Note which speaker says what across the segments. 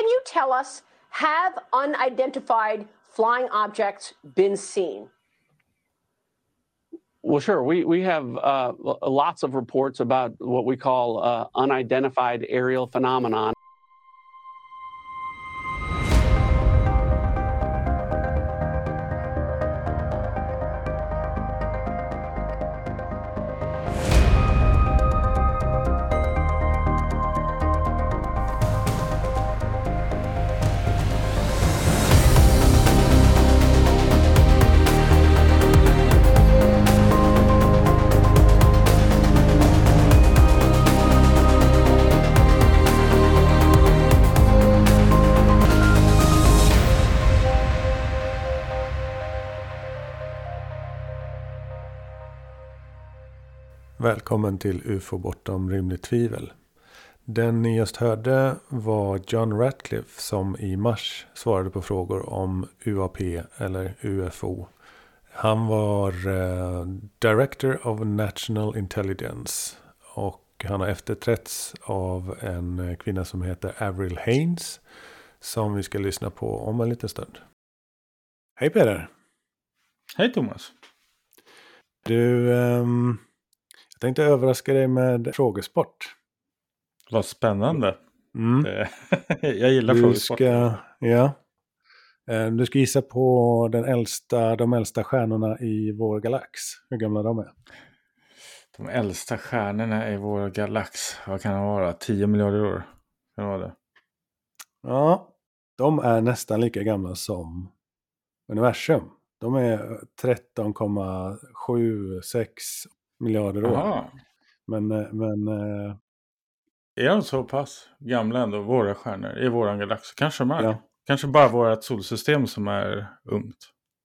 Speaker 1: can you tell us have unidentified flying objects been seen?
Speaker 2: Well, sure. We we have uh, lots of reports about what we call uh, unidentified aerial phenomenon.
Speaker 3: Välkommen till UFO bortom rimligt tvivel. Den ni just hörde var John Ratcliffe som i mars svarade på frågor om UAP eller UFO. Han var eh, Director of National Intelligence och han har efterträtts av en kvinna som heter Avril Haines som vi ska lyssna på om en liten stund. Hej Peder!
Speaker 4: Hej Thomas!
Speaker 3: Du... Um, jag tänkte överraska dig med frågesport.
Speaker 4: Vad spännande. Mm. jag gillar
Speaker 3: du
Speaker 4: frågesport.
Speaker 3: Ska, ja. Eh, du ska gissa på den äldsta, de äldsta stjärnorna i vår galax. Hur gamla de är.
Speaker 4: De äldsta stjärnorna i vår galax. Vad kan det vara? 10 miljarder år? Kan det vara det?
Speaker 3: Ja, de är nästan lika gamla som universum. De är 13,76 miljarder år. Aha. Men, eh, men... Eh,
Speaker 4: är de så pass gamla ändå, våra stjärnor, i våran galax? Kanske de är. Ja. Kanske bara vårt solsystem som är ungt.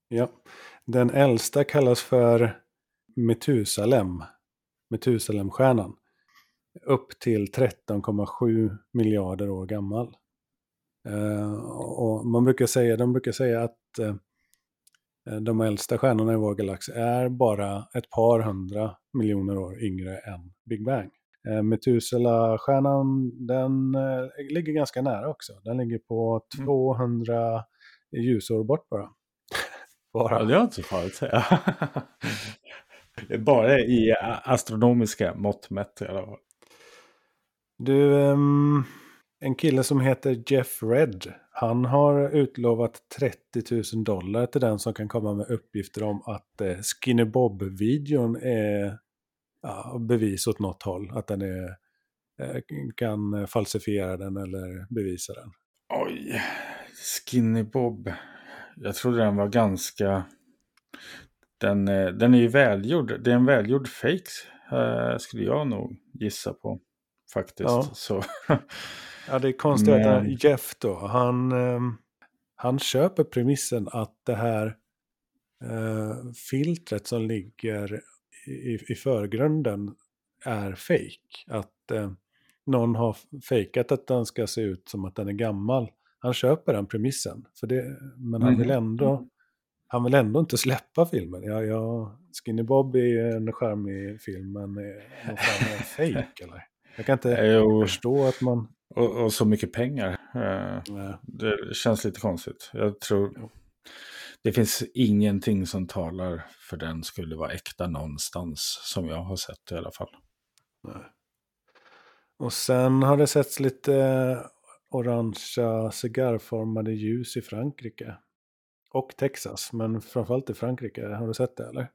Speaker 3: Ja. Den äldsta kallas för Metusalem. Metusalemstjärnan. Upp till 13,7 miljarder år gammal. Uh, och man brukar säga, de brukar säga att uh, de äldsta stjärnorna i vår galax är bara ett par hundra miljoner år yngre än Big Bang. Eh, Methuselah-stjärnan den eh, ligger ganska nära också. Den ligger på 200 mm. ljusår bort bara.
Speaker 4: bara. Ja, det är inte så farligt säga. bara i astronomiska mått mätt i alla fall.
Speaker 3: Du, um, en kille som heter Jeff Red han har utlovat 30 000 dollar till den som kan komma med uppgifter om att eh, Skinny Bob-videon är ja, bevis åt något håll. Att den är, eh, kan falsifiera den eller bevisa den.
Speaker 4: Oj, Skinny Bob. Jag trodde den var ganska... Den, eh, den är ju välgjord. Det är en välgjord fake eh, skulle jag nog gissa på. Faktiskt. Ja. Så.
Speaker 3: Ja, det är konstigt Men... att Jeff då, han, ehm, han köper premissen att det här eh, filtret som ligger i, i förgrunden är fake. Att eh, någon har fejkat att den ska se ut som att den är gammal. Han köper den premissen. För det, men han vill mm. ändå han vill ändå inte släppa filmen. Ja, ja, Skinny Bob är en charmig film, men är någon fake eller? Jag kan inte jo. förstå att man...
Speaker 4: Och, och så mycket pengar. Eh, det känns lite konstigt. Jag tror... Det finns ingenting som talar för den skulle vara äkta någonstans. Som jag har sett i alla fall. Nej.
Speaker 3: Och sen har det setts lite orangea cigarrformade ljus i Frankrike. Och Texas, men framförallt i Frankrike. Har du sett det eller?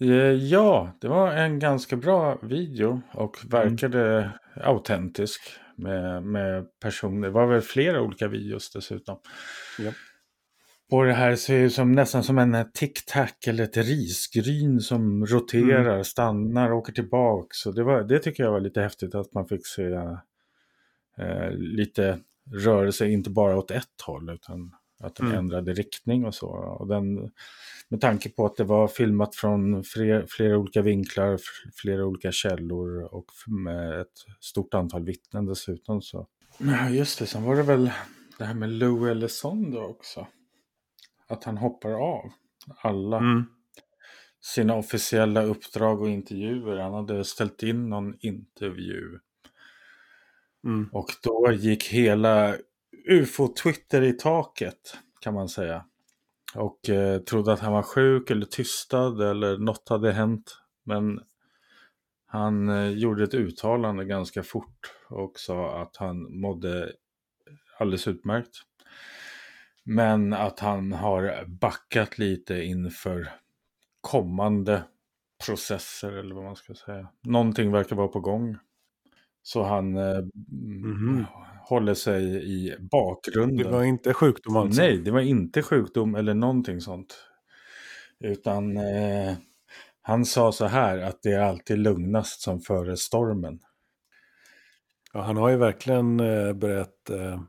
Speaker 4: Eh, ja, det var en ganska bra video och verkade mm. autentisk med, med personer. Det var väl flera olika videos dessutom. Ja. Och det här ser ju som, nästan som en tic-tac eller ett risgryn som roterar, mm. stannar, åker tillbaks. Och det, var, det tycker jag var lite häftigt att man fick se eh, lite rörelse, inte bara åt ett håll utan att den mm. ändrade riktning och så. Och den, med tanke på att det var filmat från fler, flera olika vinklar, flera olika källor och med ett stort antal vittnen dessutom. Så. Ja, just det. Sen var det väl det här med Lou Ellison också. Att han hoppar av alla mm. sina officiella uppdrag och intervjuer. Han hade ställt in någon intervju. Mm. Och då gick hela ufo-twitter i taket kan man säga. Och eh, trodde att han var sjuk eller tystad eller något hade hänt. Men han eh, gjorde ett uttalande ganska fort och sa att han mådde alldeles utmärkt. Men att han har backat lite inför kommande processer eller vad man ska säga. Någonting verkar vara på gång. Så han eh, mm. Håller sig i bakgrunden.
Speaker 3: Det var inte sjukdom alltså?
Speaker 4: Nej, det var inte sjukdom eller någonting sånt. Utan eh, han sa så här att det är alltid lugnast som före stormen.
Speaker 3: Ja, han har ju verkligen eh, börjat eh,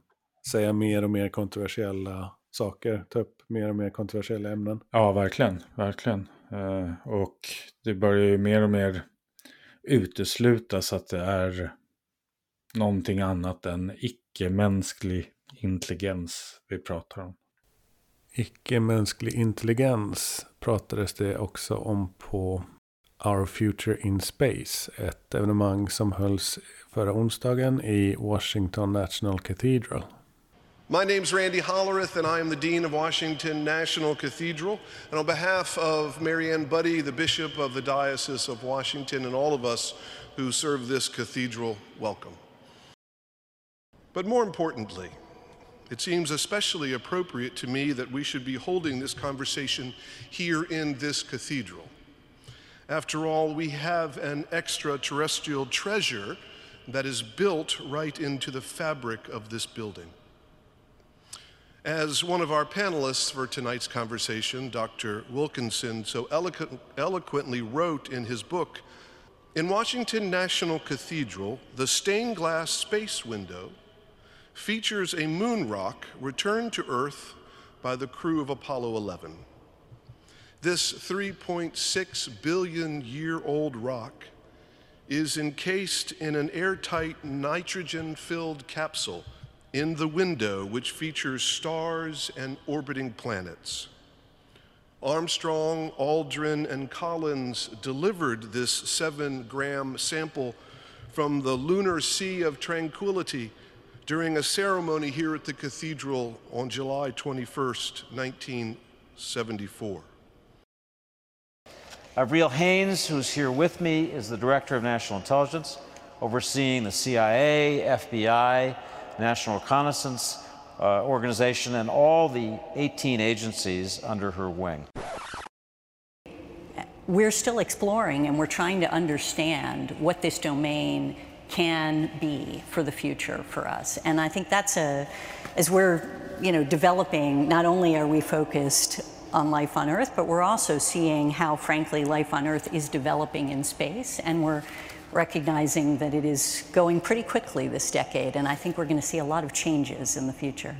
Speaker 3: säga mer och mer kontroversiella saker, ta upp mer och mer kontroversiella ämnen.
Speaker 4: Ja, verkligen, verkligen. Eh, och det börjar ju mer och mer uteslutas att det är någonting annat än icke-mänsklig intelligens vi pratar om.
Speaker 3: Icke-mänsklig intelligens pratades det också om på Our Future in Space. Ett evenemang som hölls förra onsdagen i Washington National Cathedral.
Speaker 5: My name's Randy Hollerith, and I am the Dean of Washington National Cathedral. And on behalf of Marianne Buddy, the Bishop of the Diocese of Washington, and all of us who serve this cathedral, welcome. But more importantly, it seems especially appropriate to me that we should be holding this conversation here in this cathedral. After all, we have an extraterrestrial treasure that is built right into the fabric of this building. As one of our panelists for tonight's conversation, Dr. Wilkinson, so eloquent, eloquently wrote in his book, in Washington National Cathedral, the stained glass space window features a moon rock returned to Earth by the crew of Apollo 11. This 3.6 billion year old rock is encased in an airtight nitrogen filled capsule in the window, which features stars and orbiting planets. Armstrong, Aldrin, and Collins delivered this seven gram sample from the lunar Sea of Tranquility during a ceremony here at the cathedral on July 21st, 1974.
Speaker 6: Avril Haines, who's here with me, is the Director of National Intelligence, overseeing the CIA, FBI, National Reconnaissance uh, Organization, and all the 18 agencies under her wing.
Speaker 7: We're still exploring and we're trying to understand what this domain can be for the future for us. And I think that's a, as we're you know, developing, not only are we focused on life on Earth, but we're also seeing how, frankly, life on Earth is developing in space. And we're recognizing that it is going pretty quickly this decade, and I think we're going to see a lot of changes in the future.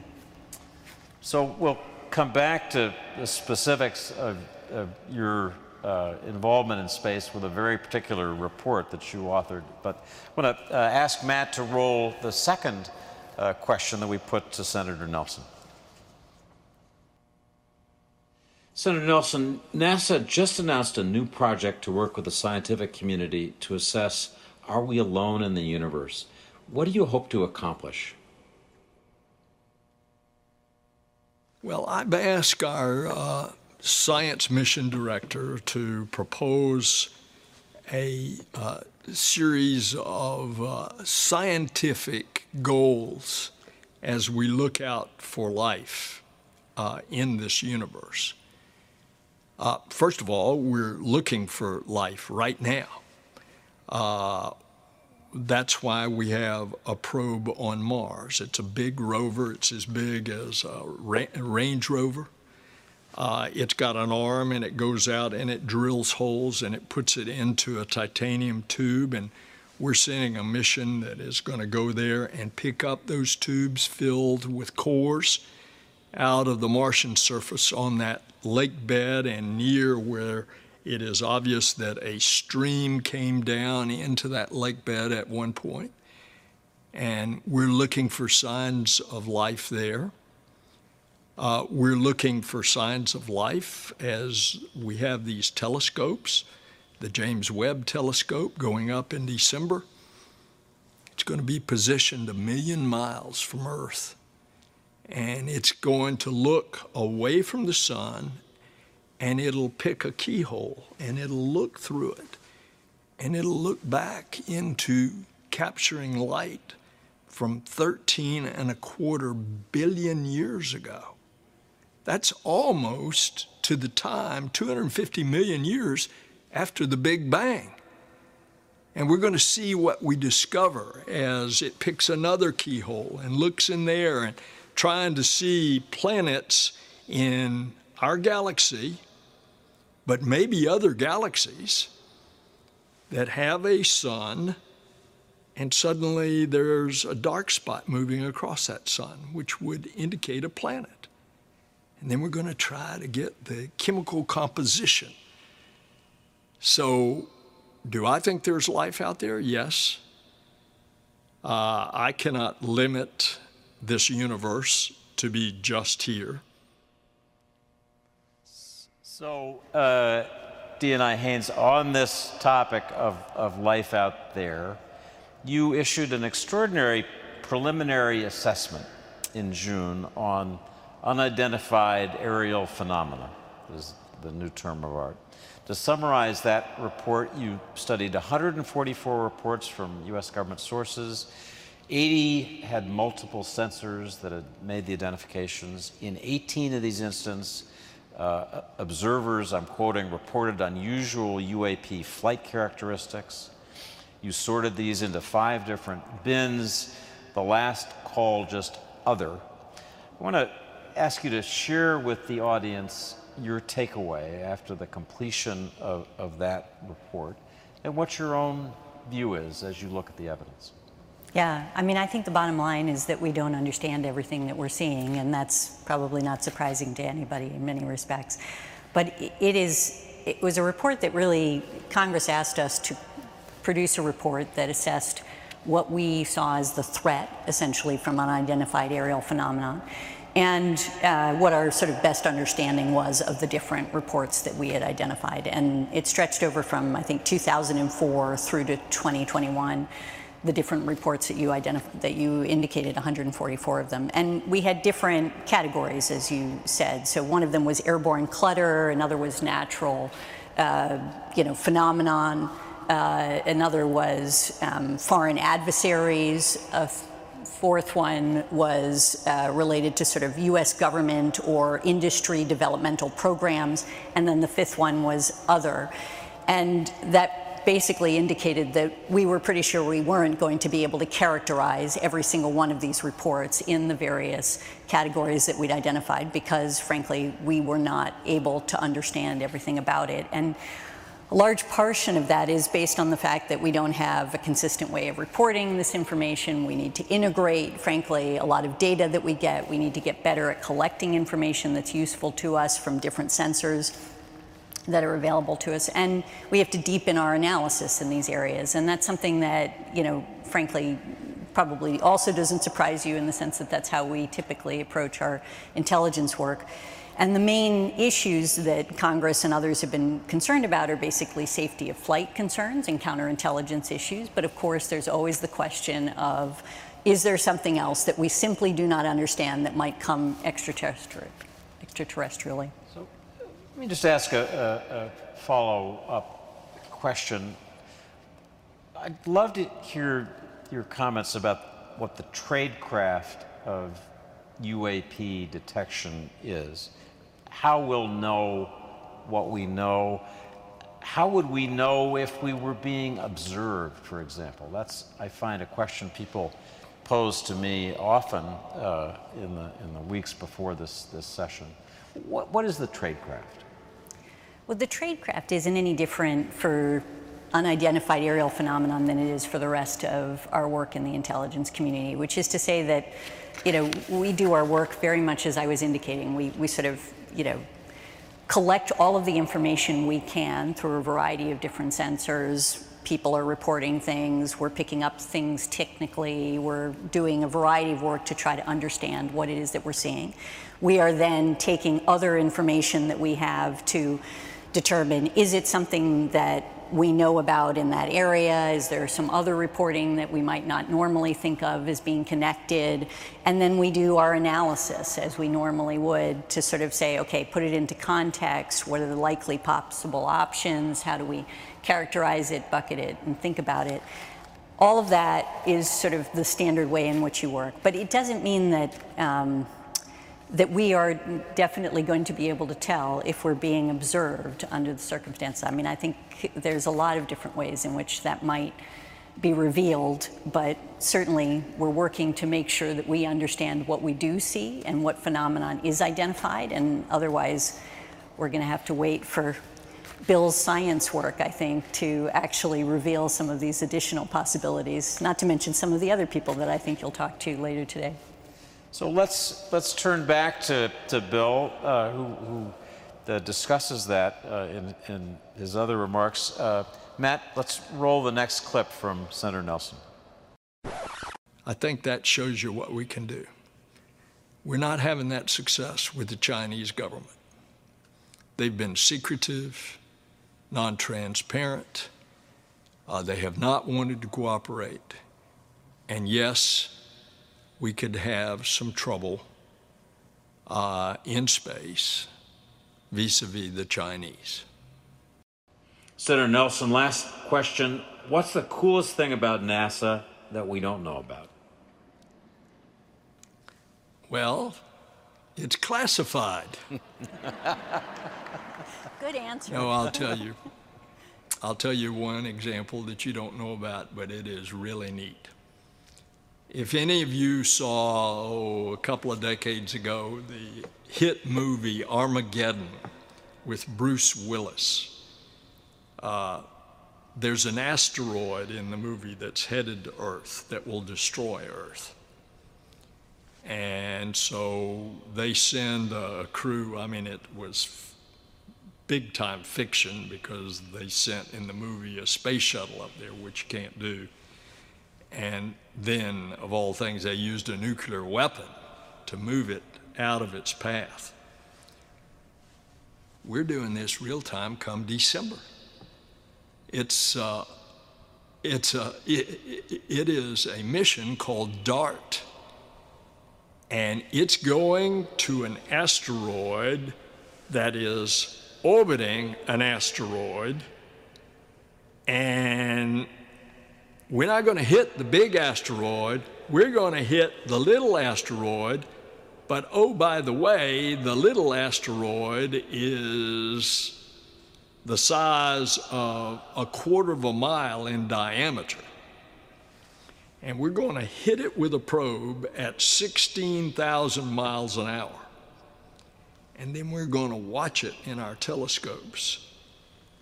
Speaker 6: So we'll come back to the specifics of, of your uh, involvement in space with a very particular report that you authored. But I want to uh, ask Matt to roll the second uh, question that we put to Senator Nelson.
Speaker 8: Senator Nelson, NASA just announced a new project to work with the scientific community to assess are we alone in the universe? What do you hope to accomplish?
Speaker 9: Well, I've asked our uh, science mission director to propose a uh, series of uh, scientific goals as we look out for life uh, in this universe. Uh, first of all, we're looking for life right now. Uh, that's why we have a probe on Mars. It's a big rover. It's as big as a Range Rover. Uh, it's got an arm and it goes out and it drills holes and it puts it into a titanium tube. And we're sending a mission that is going to go there and pick up those tubes filled with cores out of the Martian surface on that lake bed and near where it is obvious that a stream came down into that lake bed at one point. And we're looking for signs of life there. Uh, we're looking for signs of life as we have these telescopes, the James Webb telescope going up in December. It's going to be positioned a million miles from Earth and it's going to look away from the sun and it'll pick a keyhole and it'll look through it and it'll look back into capturing light from 13 and a quarter billion years ago. That's almost to the time, 250 million years after the Big Bang. And we're going to see what we discover as it picks another keyhole and looks in there and trying to see planets in our galaxy, but maybe other galaxies that have a sun, and suddenly there's a dark spot moving across that sun, which would indicate a planet. And then we're going to try to get the chemical composition. So, do I think there's life out there? Yes. Uh, I cannot limit this universe to be just here.
Speaker 6: So, uh, DNI Haines, on this topic of, of life out there, you issued an extraordinary preliminary assessment in June on unidentified aerial phenomena, is the new term of art. To summarize that report, you studied 144 reports from US government sources. 80 had multiple sensors that had made the identifications. In 18 of these instances, uh, observers, I'm quoting, reported unusual UAP flight characteristics. You sorted these into five different bins. The last call just other. I want to ask you to share with the audience your takeaway after the completion of, of that report and what your own view is as you look at the evidence.
Speaker 7: Yeah, I mean, I think the bottom line is that we don't understand everything that we're seeing, and that's probably not surprising to anybody in many respects. But it is, it was a report that really, Congress asked us to produce a report that assessed what we saw as the threat, essentially, from unidentified aerial phenomena, and uh, what our sort of best understanding was of the different reports that we had identified. And it stretched over from, I think, 2004 through to 2021 the different reports that you identified, that you indicated 144 of them. And we had different categories, as you said. So one of them was airborne clutter, another was natural, uh, you know, phenomenon. Uh, another was um, foreign adversaries. Fourth one was uh, related to sort of U.S. government or industry developmental programs, and then the fifth one was other. And that basically indicated that we were pretty sure we weren't going to be able to characterize every single one of these reports in the various categories that we'd identified because, frankly, we were not able to understand everything about it. And a large portion of that is based on the fact that we don't have a consistent way of reporting this information. We need to integrate, frankly, a lot of data that we get. We need to get better at collecting information that's useful to us from different sensors that are available to us. And we have to deepen our analysis in these areas. And that's something that, you know, frankly, probably also doesn't surprise you in the sense that that's how we typically approach our intelligence work. And the main issues that Congress and others have been concerned about are basically safety of flight concerns and counterintelligence issues. But of course, there's always the question of is there something else that we simply do not understand that might come extraterrestrially?
Speaker 6: Let me just ask a, a, a follow up question. I'd love to hear your comments about what the tradecraft of UAP detection is. How we'll know what we know. How would we know if we were being observed, for example? That's, I find, a question people pose to me often uh, in, the, in the weeks before this, this session. What, what is the tradecraft?
Speaker 7: Well, the tradecraft isn't any different for unidentified aerial phenomenon than it is for the rest of our work in the intelligence community, which is to say that, you know, we do our work very much as I was indicating. We, we sort of, you know, collect all of the information we can through a variety of different sensors. People are reporting things, we're picking up things technically, we're doing a variety of work to try to understand what it is that we're seeing. We are then taking other information that we have to determine is it something that we know about in that area? Is there some other reporting that we might not normally think of as being connected? And then we do our analysis as we normally would to sort of say, okay, put it into context. What are the likely possible options? How do we characterize it, bucket it, and think about it? All of that is sort of the standard way in which you work. But it doesn't mean that. Um, that we are definitely going to be able to tell if we're being observed under the circumstances. I mean, I think there's a lot of different ways in which that might be revealed, but certainly we're working to make sure that we understand what we do see and what phenomenon is identified, and otherwise we're going to have to wait for Bill's science work, I think, to actually reveal some of these additional possibilities, not to mention some of the other people that I think you'll talk to later today.
Speaker 6: So let's let's turn back to, to Bill, uh, who, who uh, discusses that uh, in, in his other remarks. Uh, Matt, let's roll the next clip from Senator Nelson.
Speaker 9: I think that shows you what we can do. We're not having that success with the Chinese government. They've been secretive, non transparent, uh, they have not wanted to cooperate. And yes, we could have some trouble uh, in space vis a vis the Chinese.
Speaker 8: Senator Nelson, last question. What's the coolest thing about NASA that we don't know about?
Speaker 9: Well, it's classified.
Speaker 7: Good answer.
Speaker 9: No, I'll tell you. I'll tell you one example that you don't know about, but it is really neat. If any of you saw oh, a couple of decades ago the hit movie Armageddon with Bruce Willis, uh, there's an asteroid in the movie that's headed to Earth that will destroy Earth. And so they send a crew, I mean, it was big time fiction because they sent in the movie a space shuttle up there, which you can't do. And then, of all things, they used a nuclear weapon to move it out of its path. We're doing this real time come December. It's, uh, it's a, it, it is a mission called DART, and it's going to an asteroid that is orbiting an asteroid, and we're not going to hit the big asteroid, we're going to hit the little asteroid. But oh, by the way, the little asteroid is the size of a quarter of a mile in diameter. And we're going to hit it with a probe at 16,000 miles an hour. And then we're going to watch it in our telescopes.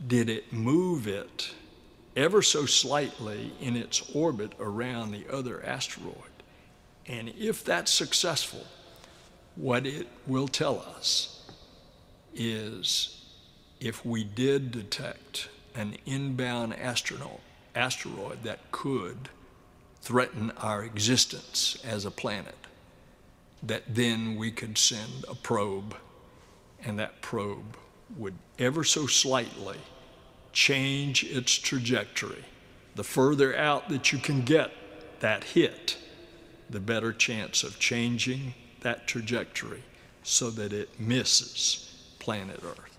Speaker 9: Did it move it ever so slightly in its orbit around the other asteroid. And if that's successful, what it will tell us is if we did detect an inbound astronaut, asteroid that could threaten our existence as a planet, that then we could send a probe, and that probe would ever so slightly change its trajectory. The further out that you can get that hit, the better chance of changing that trajectory so that it misses planet Earth.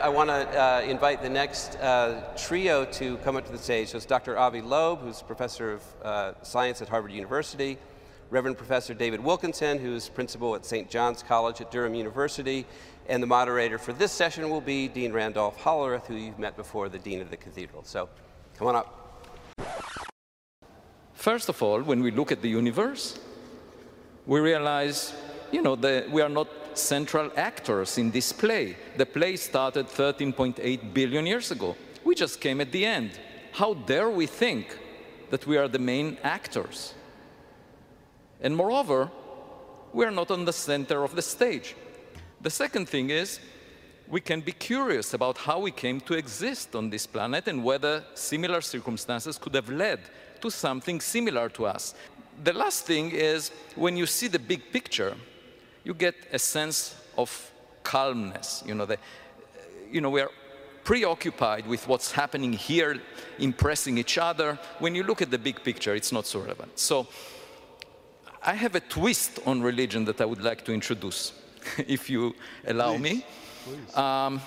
Speaker 10: I want to uh, invite the next uh, trio to come up to the stage. So it's Dr. Avi Loeb, who's professor of uh, science at Harvard University, Reverend Professor David Wilkinson, who's principal at St. John's College at Durham University, and the moderator for this session will be Dean Randolph Hollerith, who you've met before, the Dean of the Cathedral. So come on up.
Speaker 11: First of all, when we look at the universe, we realize, you know, that we are not central actors in this play. The play started 13.8 billion years ago. We just came at the end. How dare we think that we are the main actors? And moreover, we are not on the center of the stage. The second thing is, we can be curious about how we came to exist on this planet and whether similar circumstances could have led to something similar to us. The last thing is, when you see the big picture, you get a sense of calmness. You know, the, you know we are preoccupied with what's happening here, impressing each other. When you look at the big picture, it's not so relevant. So I have a twist on religion that I would like to introduce, if you allow
Speaker 5: Please.
Speaker 11: me.
Speaker 5: Please.
Speaker 11: Um,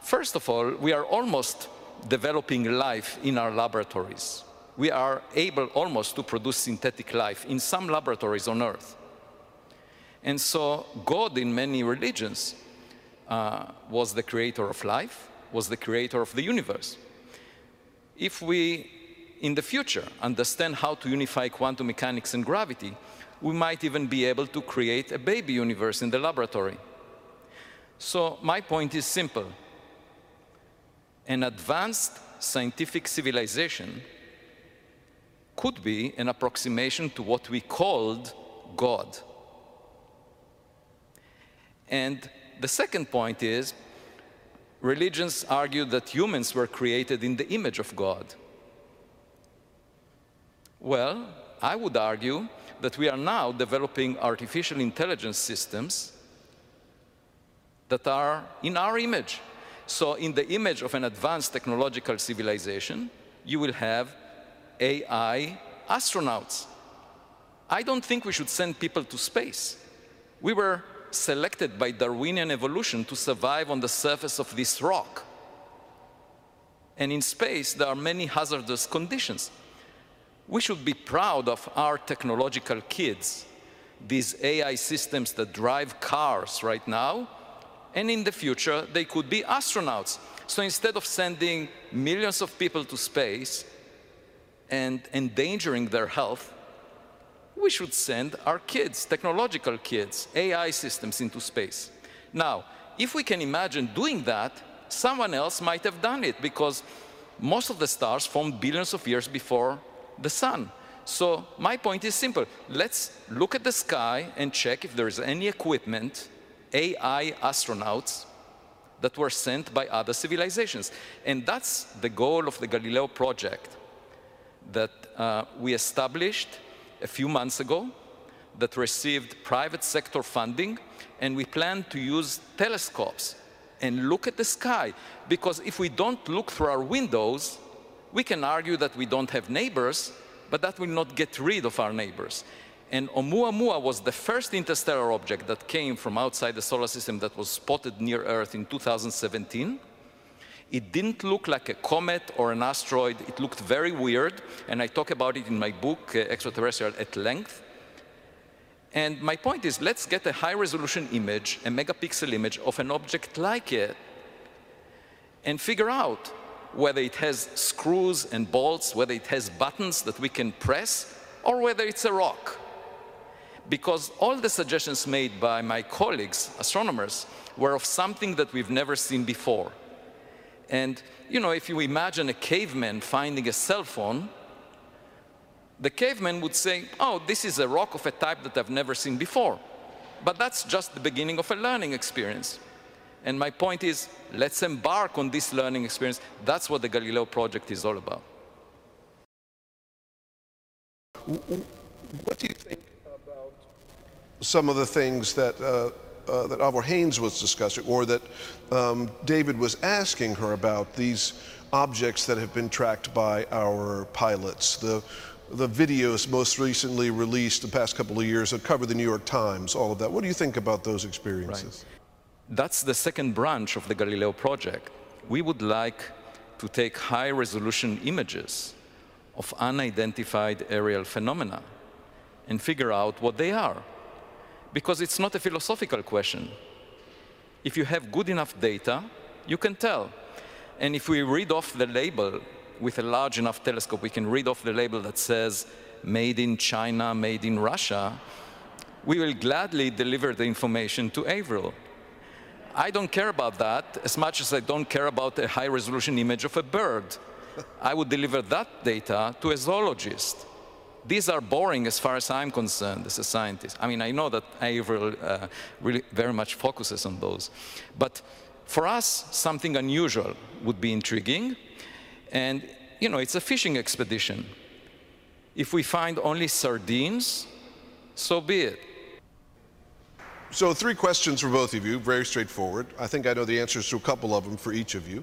Speaker 11: first of all, we are almost developing life in our laboratories. We are able almost to produce synthetic life in some laboratories on Earth. And so God in many religions uh, was the creator of life, was the creator of the universe. If we, in the future, understand how to unify quantum mechanics and gravity, we might even be able to create a baby universe in the laboratory. So my point is simple. An advanced scientific civilization could be an approximation to what we called God. And the second point is religions argue that humans were created in the image of God. Well, I would argue that we are now developing artificial intelligence systems that are in our image. So in the image of an advanced technological civilization, you will have AI astronauts. I don't think we should send people to space. We were selected by Darwinian evolution to survive on the surface of this rock. And in space, there are many hazardous conditions. We should be proud of our technological kids, these AI systems that drive cars right now, and in the future, they could be astronauts. So instead of sending millions of people to space and endangering their health, we should send our kids, technological kids, AI systems into space. Now, if we can imagine doing that, someone else might have done it because most of the stars formed billions of years before the sun. So my point is simple. Let's look at the sky and check if there is any equipment, AI astronauts, that were sent by other civilizations. And that's the goal of the Galileo project that uh, we established a few months ago that received private sector funding, and we plan to use telescopes and look at the sky. Because if we don't look through our windows, we can argue that we don't have neighbors, but that will not get rid of our neighbors. And Oumuamua was the first interstellar object that came from outside the solar system that was spotted near Earth in 2017. It didn't look like a comet or an asteroid. It looked very weird, and I talk about it in my book, uh, Extraterrestrial, at length. And my point is, let's get a high-resolution image, a megapixel image of an object like it, and figure out whether it has screws and bolts, whether it has buttons that we can press, or whether it's a rock. Because all the suggestions made by my colleagues, astronomers, were of something that we've never seen before. And, you know, if you imagine a caveman finding a cell phone, the caveman would say, oh, this is a rock of a type that I've never seen before. But that's just the beginning of a learning experience. And my point is, let's embark on this learning experience. That's what the Galileo project is all about.
Speaker 5: What do you think about some of the things that, uh, uh, that Avril Haines was discussing, or that um, David was asking her about, these objects that have been tracked by our pilots, the, the videos most recently released the past couple of years that cover the New York Times, all of that. What do you think about those experiences?
Speaker 11: Right. That's the second branch of the Galileo project. We would like to take high resolution images of unidentified aerial phenomena and figure out what they are. Because it's not a philosophical question. If you have good enough data, you can tell. And if we read off the label with a large enough telescope, we can read off the label that says made in China, made in Russia, we will gladly deliver the information to Avril. I don't care about that as much as I don't care about a high resolution image of a bird. I would deliver that data to a zoologist. These are boring as far as I'm concerned as a scientist. I mean, I know that Avril uh, really very much focuses on those. But for us, something unusual would be intriguing. And, you know, it's a fishing expedition. If we find only sardines, so be it.
Speaker 5: So, three questions for both of you, very straightforward. I think I know the answers to a couple of them for each of you.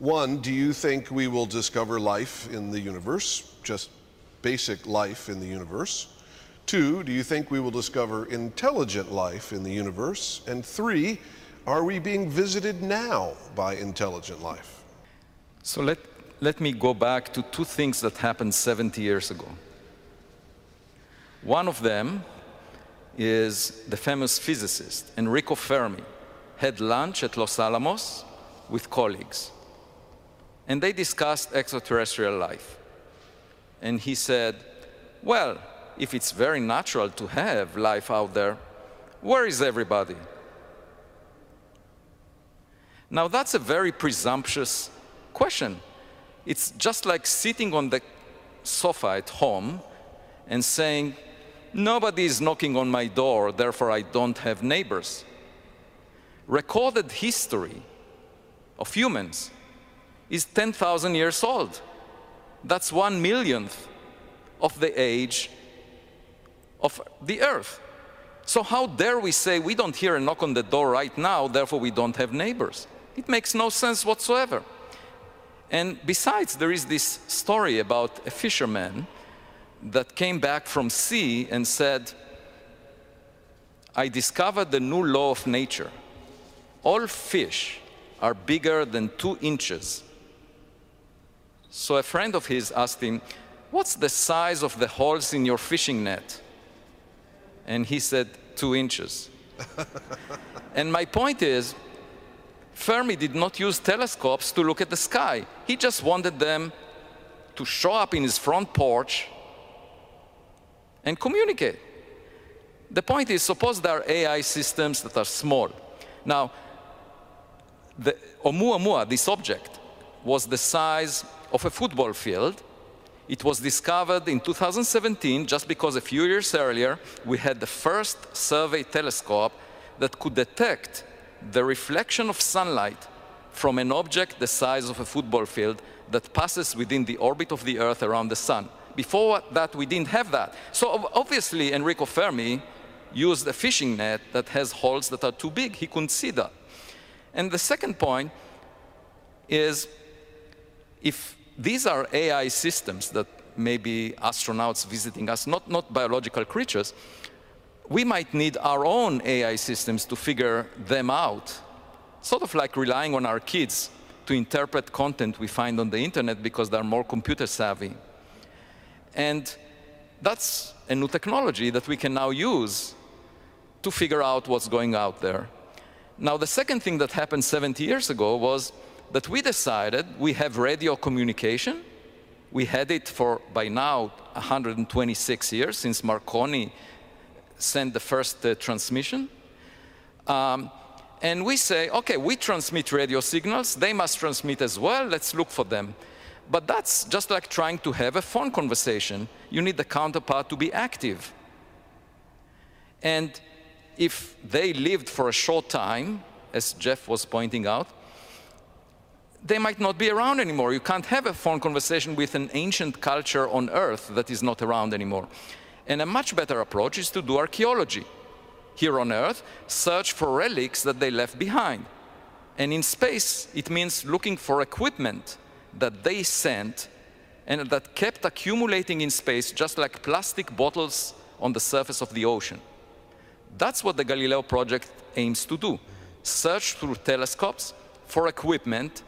Speaker 5: One, do you think we will discover life in the universe, just basic life in the universe? Two, do you think we will discover intelligent life in the universe? And three, are we being visited now by intelligent life?
Speaker 11: So let, let me go back to two things that happened 70 years ago. One of them is the famous physicist Enrico Fermi had lunch at Los Alamos with colleagues. And they discussed extraterrestrial life. And he said, well, if it's very natural to have life out there, where is everybody? Now, that's a very presumptuous question. It's just like sitting on the sofa at home and saying, Nobody is knocking on my door, therefore I don't have neighbors. Recorded history of humans is 10,000 years old. That's one millionth of the age of the earth. So, how dare we say we don't hear a knock on the door right now, therefore we don't have neighbors? It makes no sense whatsoever. And besides, there is this story about a fisherman that came back from sea and said, I discovered the new law of nature. All fish are bigger than two inches. So a friend of his asked him, What's the size of the holes in your fishing net? And he said, Two inches. and my point is, Fermi did not use telescopes to look at the sky. He just wanted them to show up in his front porch and communicate. The point is, suppose there are AI systems that are small. Now, the Oumuamua, this object, was the size of a football field. It was discovered in 2017 just because a few years earlier we had the first survey telescope that could detect the reflection of sunlight from an object the size of a football field that passes within the orbit of the Earth around the sun. Before that, we didn't have that. So obviously, Enrico Fermi used a fishing net that has holes that are too big. He couldn't see that. And the second point is if these are AI systems that may be astronauts visiting us, not, not biological creatures, we might need our own AI systems to figure them out, sort of like relying on our kids to interpret content we find on the internet because they're more computer savvy. And that's a new technology that we can now use to figure out what's going out there. Now, the second thing that happened 70 years ago was that we decided we have radio communication. We had it for, by now, 126 years since Marconi sent the first uh, transmission. Um, and we say, okay, we transmit radio signals, they must transmit as well, let's look for them. But that's just like trying to have a phone conversation. You need the counterpart to be active. And if they lived for a short time, as Jeff was pointing out, they might not be around anymore. You can't have a phone conversation with an ancient culture on Earth that is not around anymore. And a much better approach is to do archaeology. Here on Earth, search for relics that they left behind. And in space, it means looking for equipment that they sent and that kept accumulating in space just like plastic bottles on the surface of the ocean. That's what the Galileo project aims to do. Search through telescopes for equipment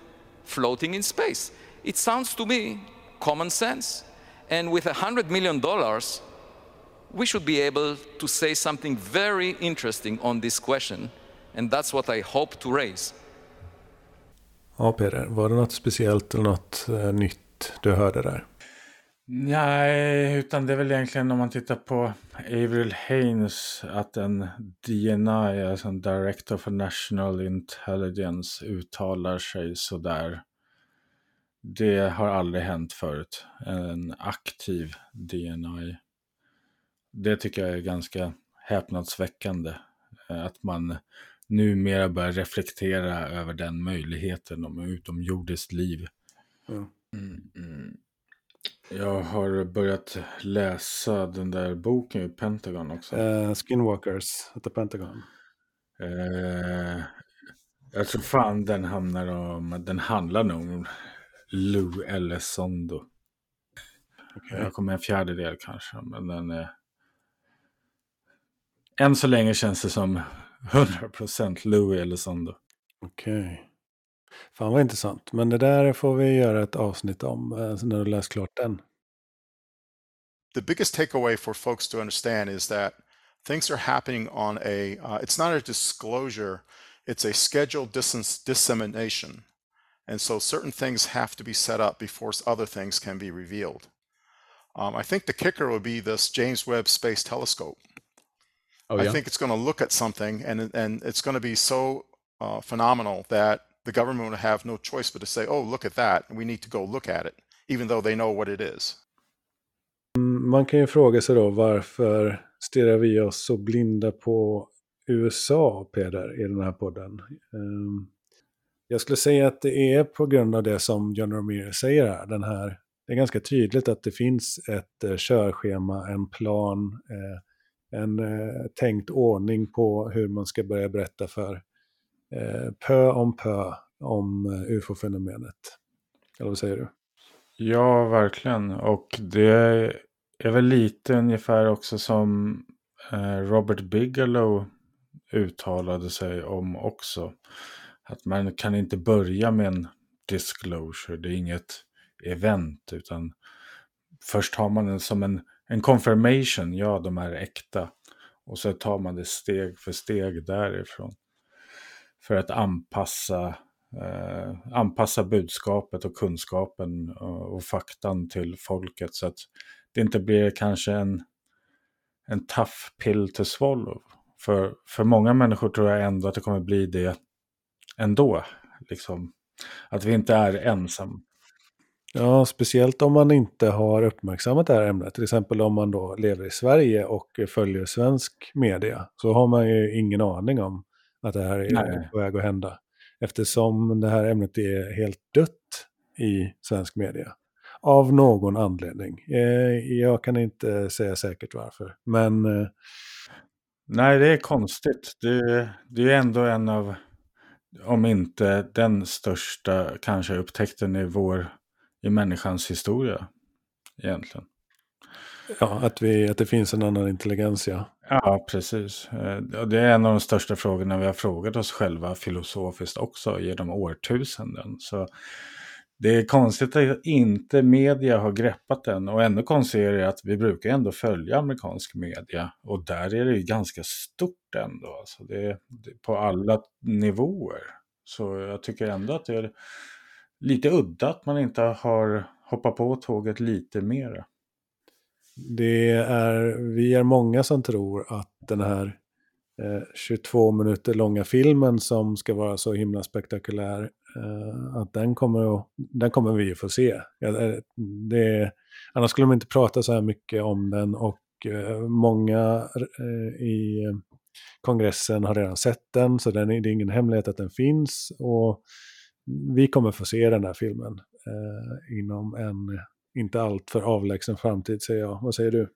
Speaker 11: floating in space. It sounds to me common sense. And with $100 million, we should be able to say something very interesting on this question. And that's what I hope to raise.
Speaker 3: Ja, Peder, var det något speciellt eller något eh, nytt du hörde där?
Speaker 4: Nej, utan det är väl egentligen om man tittar på Avril Haines att en DNI, alltså en Director for National Intelligence, uttalar sig sådär. Det har aldrig hänt förut. En aktiv DNI det tycker jag är ganska häpnadsväckande. Eh, att man numera börjar reflektera över den möjligheten om utomjordiskt liv. Mm. Mm, Jag har börjat läsa den där boken i Pentagon också.
Speaker 3: Uh, Skinwalkers at the Pentagon.
Speaker 4: Uh, Jag tror fan den hamnar om, den handlar nog om Lou Elizondo. Okay. Jag kommer en fjärdedel kanske, men den är... Än så länge känns det som 100% Lou Elizondo.
Speaker 3: Okej. Okay. Fan vad intressant. Men det där får vi göra ett avsnitt om eh, när du läst klart den.
Speaker 12: The biggest takeaway for folks to understand is that things are happening on a, uh, it's not a disclosure, it's a scheduled dis dissemination. And so certain things have to be set up before other things can be revealed. Um, I think the kicker would be this James Webb Space Telescope. Oh, yeah? I think it's going to look at something and, and it's going to be so uh, phenomenal that the government would have no choice but to say, oh, look at that. We need to go look at it, even though they know what it is.
Speaker 3: Man kan ju fråga sig då varför stirrar vi oss så blinda på USA, Peder, i den här podden? Um, jag skulle säga att det är på grund av det som John Ramirez säger här. Den här det är ganska tydligt att det finns ett uh, körschema, en plan, uh, en eh, tänkt ordning på hur man ska börja berätta för eh, pö om pö om eh, ufo-fenomenet. Eller vad säger du?
Speaker 4: Ja, verkligen. Och det är väl lite ungefär också som eh, Robert Bigelow uttalade sig om också. Att man kan inte börja med en disclosure, det är inget event utan först har man den som en, en confirmation, ja de är äkta. Och så tar man det steg för steg därifrån för att anpassa, eh, anpassa budskapet och kunskapen och, och faktan till folket så att det inte blir kanske en, en tough pill to swallow. För, för många människor tror jag ändå att det kommer bli det ändå. Liksom. Att vi inte är ensamma.
Speaker 3: Ja, speciellt om man inte har uppmärksammat det här ämnet. Till exempel om man då lever i Sverige och följer svensk media. Så har man ju ingen aning om att det här är Nej. på väg att hända. Eftersom det här ämnet är helt dött i svensk media. Av någon anledning. Eh, jag kan inte säga säkert varför. Men... Eh,
Speaker 4: Nej, det är konstigt. Det, det är ändå en av, om inte den största kanske upptäckten i vår, i människans historia. Egentligen.
Speaker 3: Ja, att, vi, att det finns en annan intelligens, ja.
Speaker 4: Ja, precis. Eh, det är en av de största frågorna vi har frågat oss själva filosofiskt också genom årtusenden. Så det är konstigt att inte media har greppat den och ännu konstigare är att vi brukar ändå följa amerikansk media och där är det ju ganska stort ändå. Alltså det är på alla nivåer. Så jag tycker ändå att det är lite udda att man inte har hoppat på tåget lite mer.
Speaker 3: Det är, vi är många som tror att den här eh, 22 minuter långa filmen som ska vara så himla spektakulär, eh, att den kommer, den kommer vi få se. Eh, det, annars skulle de inte prata så här mycket om den och eh, många eh, i kongressen har redan sett den, så den, det är ingen hemlighet att den finns. Och vi kommer få se den här filmen eh, inom en inte allt för avlägsen framtid säger jag. Vad säger du?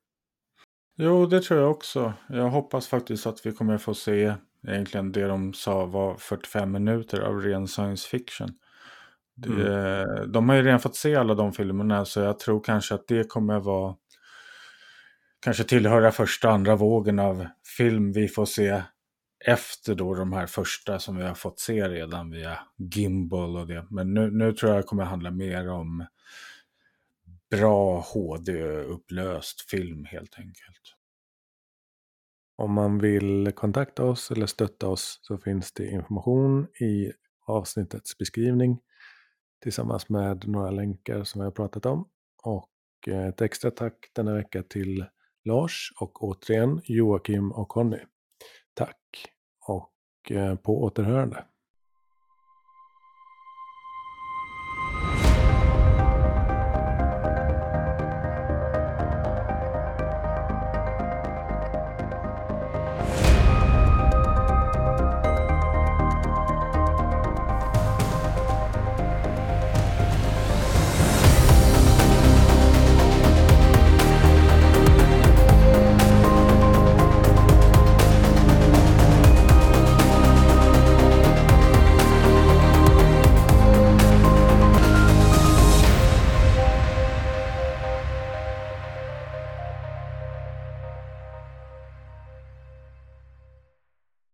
Speaker 4: Jo, det tror jag också. Jag hoppas faktiskt att vi kommer få se egentligen det de sa var 45 minuter av ren science fiction. Mm. De har ju redan fått se alla de filmerna så jag tror kanske att det kommer vara kanske tillhöra första andra vågen av film vi får se efter då de här första som vi har fått se redan via Gimbal och det. Men nu, nu tror jag det kommer handla mer om bra HD-upplöst film helt enkelt.
Speaker 3: Om man vill kontakta oss eller stötta oss så finns det information i avsnittets beskrivning tillsammans med några länkar som vi har pratat om. Och eh, ett extra tack denna vecka till Lars och återigen Joakim och Conny. Eh, på återhörande.